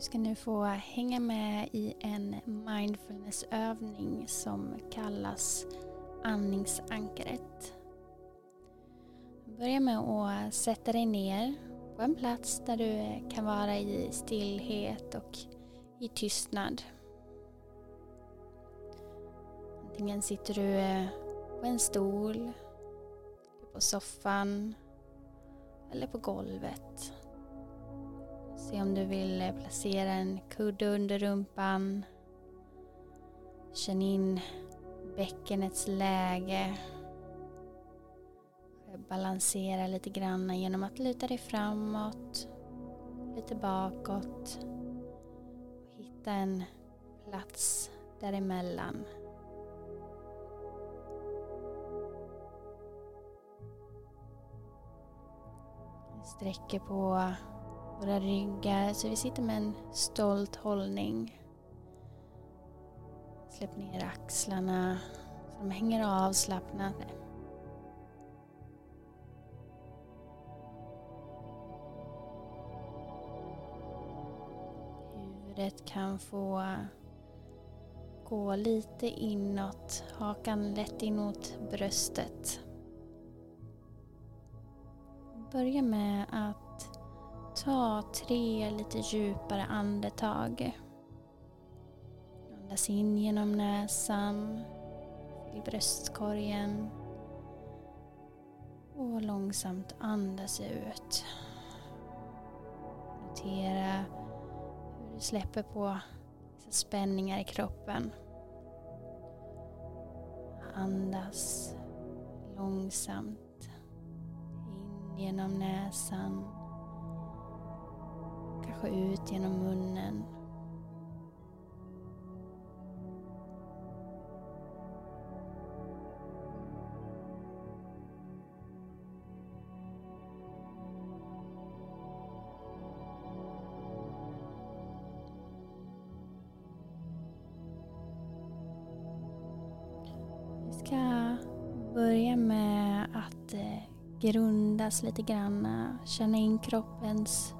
Du ska nu få hänga med i en mindfulnessövning som kallas andningsankaret. Börja med att sätta dig ner på en plats där du kan vara i stillhet och i tystnad. Antingen sitter du eh, på en stol, på soffan eller på golvet. Se om du vill eh, placera en kudde under rumpan. Känn in bäckenets läge. Balansera lite grann genom att luta dig framåt, lite bakåt. Och hitta en plats däremellan. Sträcker på våra ryggar så vi sitter med en stolt hållning. Släpp ner axlarna så de hänger avslappnade. Huvudet kan få gå lite inåt, hakan lätt inåt bröstet. Börja med att ta tre lite djupare andetag. Andas in genom näsan, till bröstkorgen och långsamt andas ut. Notera hur du släpper på spänningar i kroppen. Andas långsamt in genom näsan. Kanske ut genom munnen. Vi ska börja med att eh, grundas lite grann. Känna in kroppens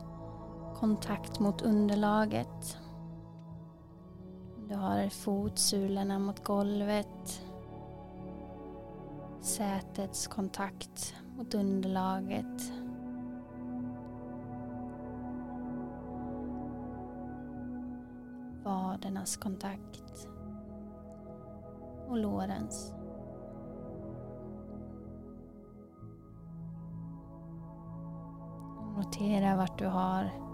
kontakt mot underlaget. Du har fotsulorna mot golvet. Sätets kontakt mot underlaget. Vadernas kontakt. Och lårens. Notera vart du har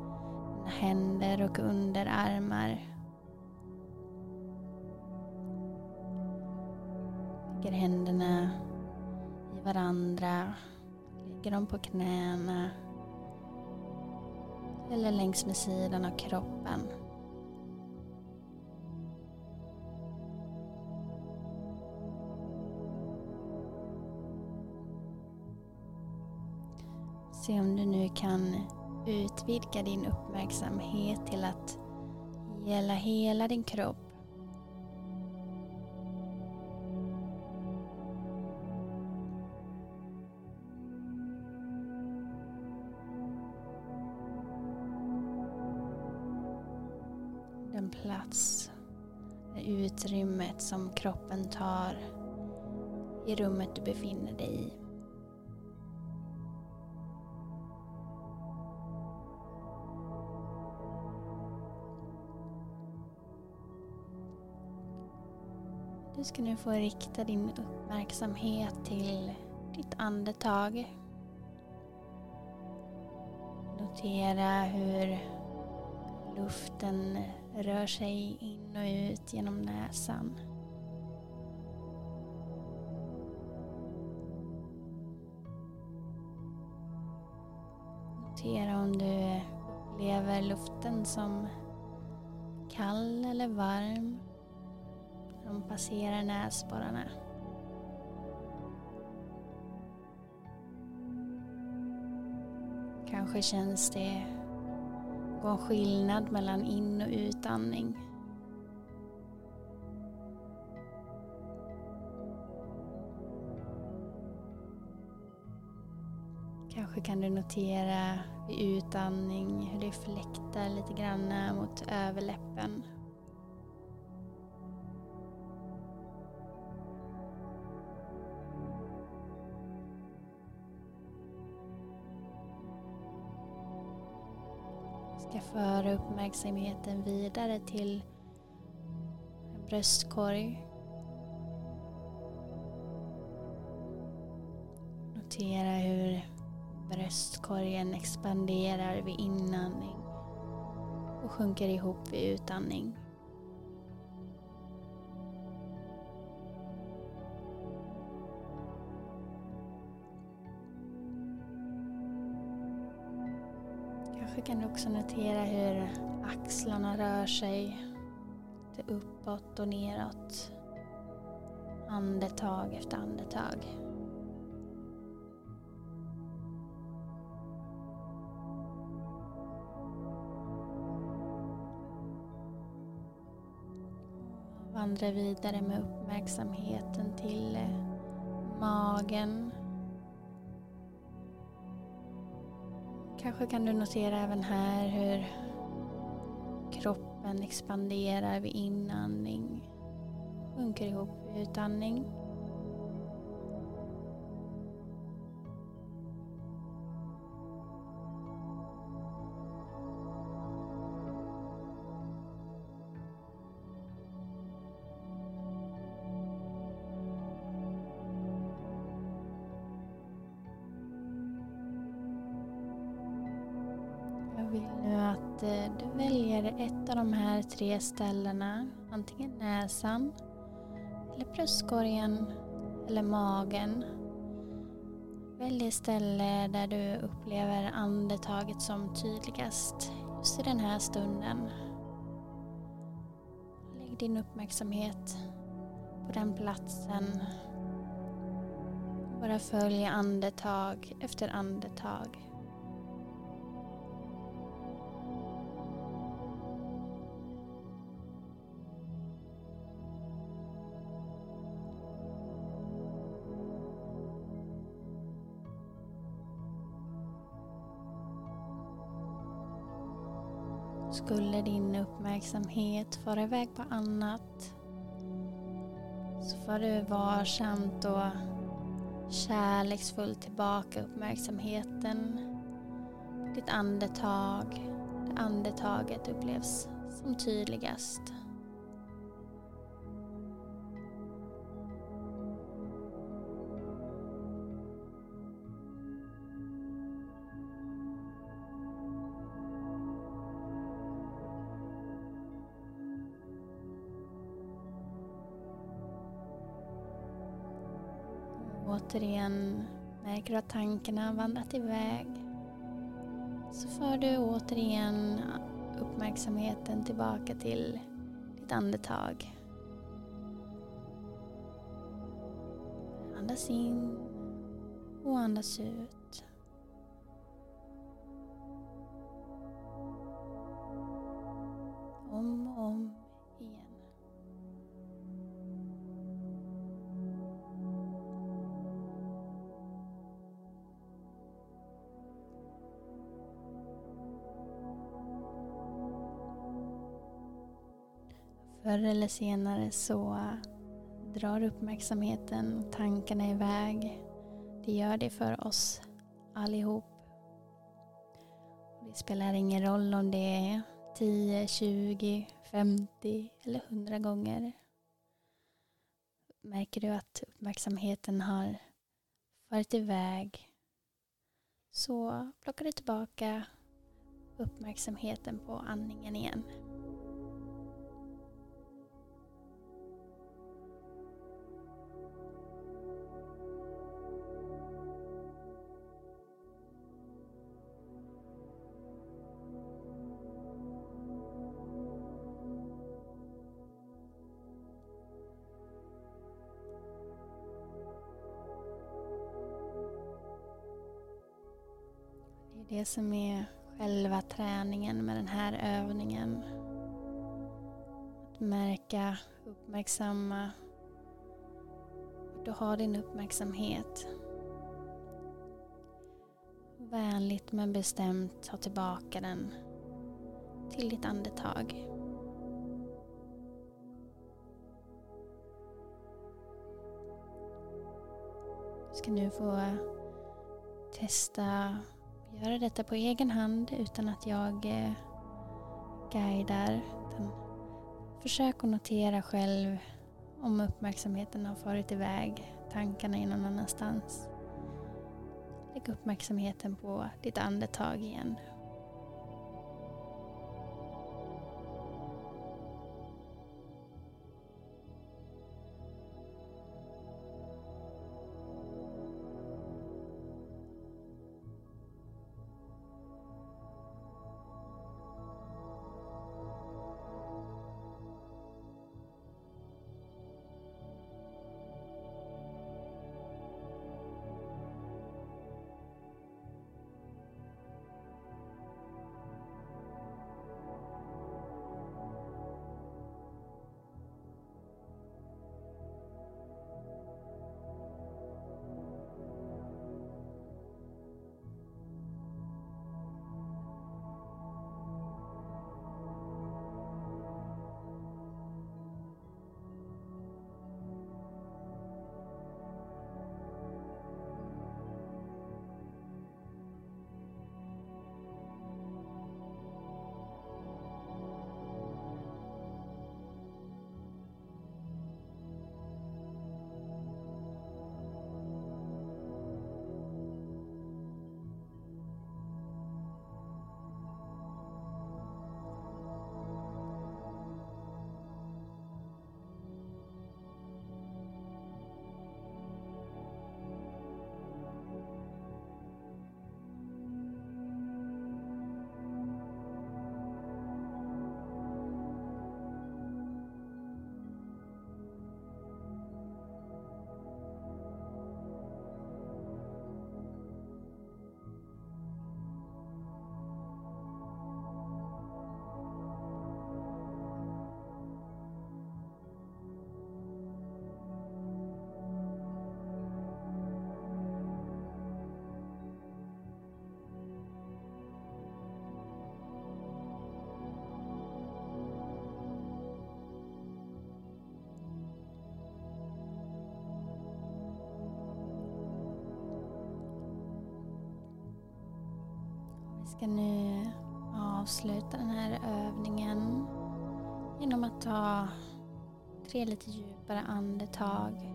dina händer och underarmar. Lägger händerna i varandra. Lägger dem på knäna. Eller längs med sidan av kroppen. Se om du nu kan utvidga din uppmärksamhet till att gälla hela din kropp. Den plats, det utrymmet som kroppen tar i rummet du befinner dig i. ska nu få rikta din uppmärksamhet till ditt andetag. Notera hur luften rör sig in och ut genom näsan. Notera om du upplever luften som kall eller varm de passerar näsborrarna. Kanske känns det gå skillnad mellan in och utandning. Kanske kan du notera vid utandning hur det fläktar lite grann mot överläppen. Ska föra uppmärksamheten vidare till bröstkorg. Notera hur bröstkorgen expanderar vid inandning och sjunker ihop vid utandning. Kanske kan du också notera hur axlarna rör sig lite uppåt och neråt. Andetag efter andetag. Vandra vidare med uppmärksamheten till magen. Kanske kan du notera även här hur kroppen expanderar vid inandning. Sjunker ihop vid utandning. Du väljer ett av de här tre ställena. Antingen näsan, eller bröstkorgen eller magen. Välj det ställe där du upplever andetaget som tydligast just i den här stunden. Lägg din uppmärksamhet på den platsen. Bara följ andetag efter andetag. Skulle din uppmärksamhet fara iväg på annat så får du varsamt och kärleksfullt tillbaka uppmärksamheten ditt andetag. Där andetaget upplevs som tydligast. Återigen märker du att tankarna vandrat iväg. Så för du återigen uppmärksamheten tillbaka till ditt andetag. Andas in och andas ut. Förr eller senare så drar uppmärksamheten och tankarna iväg. Det gör det för oss allihop. Det spelar ingen roll om det är 10, 20, 50 eller 100 gånger. Märker du att uppmärksamheten har farit iväg så plockar du tillbaka uppmärksamheten på andningen igen. Det är det som är själva träningen med den här övningen. Att märka, uppmärksamma du har din uppmärksamhet. vänligt men bestämt ta tillbaka den till ditt andetag. Du ska nu få testa göra detta på egen hand utan att jag eh, guidar. Försök att notera själv om uppmärksamheten har farit iväg, tankarna är någon annanstans. Lägg uppmärksamheten på ditt andetag igen. Ska nu avsluta den här övningen genom att ta tre lite djupare andetag.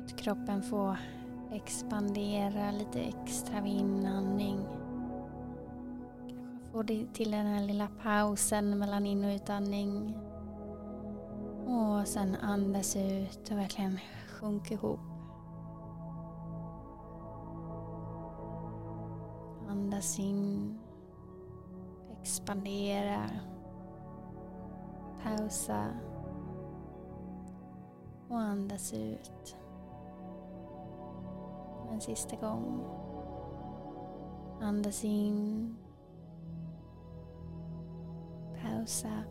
Låt kroppen få expandera lite extra vid inandning. Kanske få till den här lilla pausen mellan in och utandning. Och sen andas ut och verkligen sjunka ihop. Andas in. Expandera. Pausa. Och andas ut. En sista gång. Andas in. Pausa.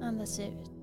Andas ut.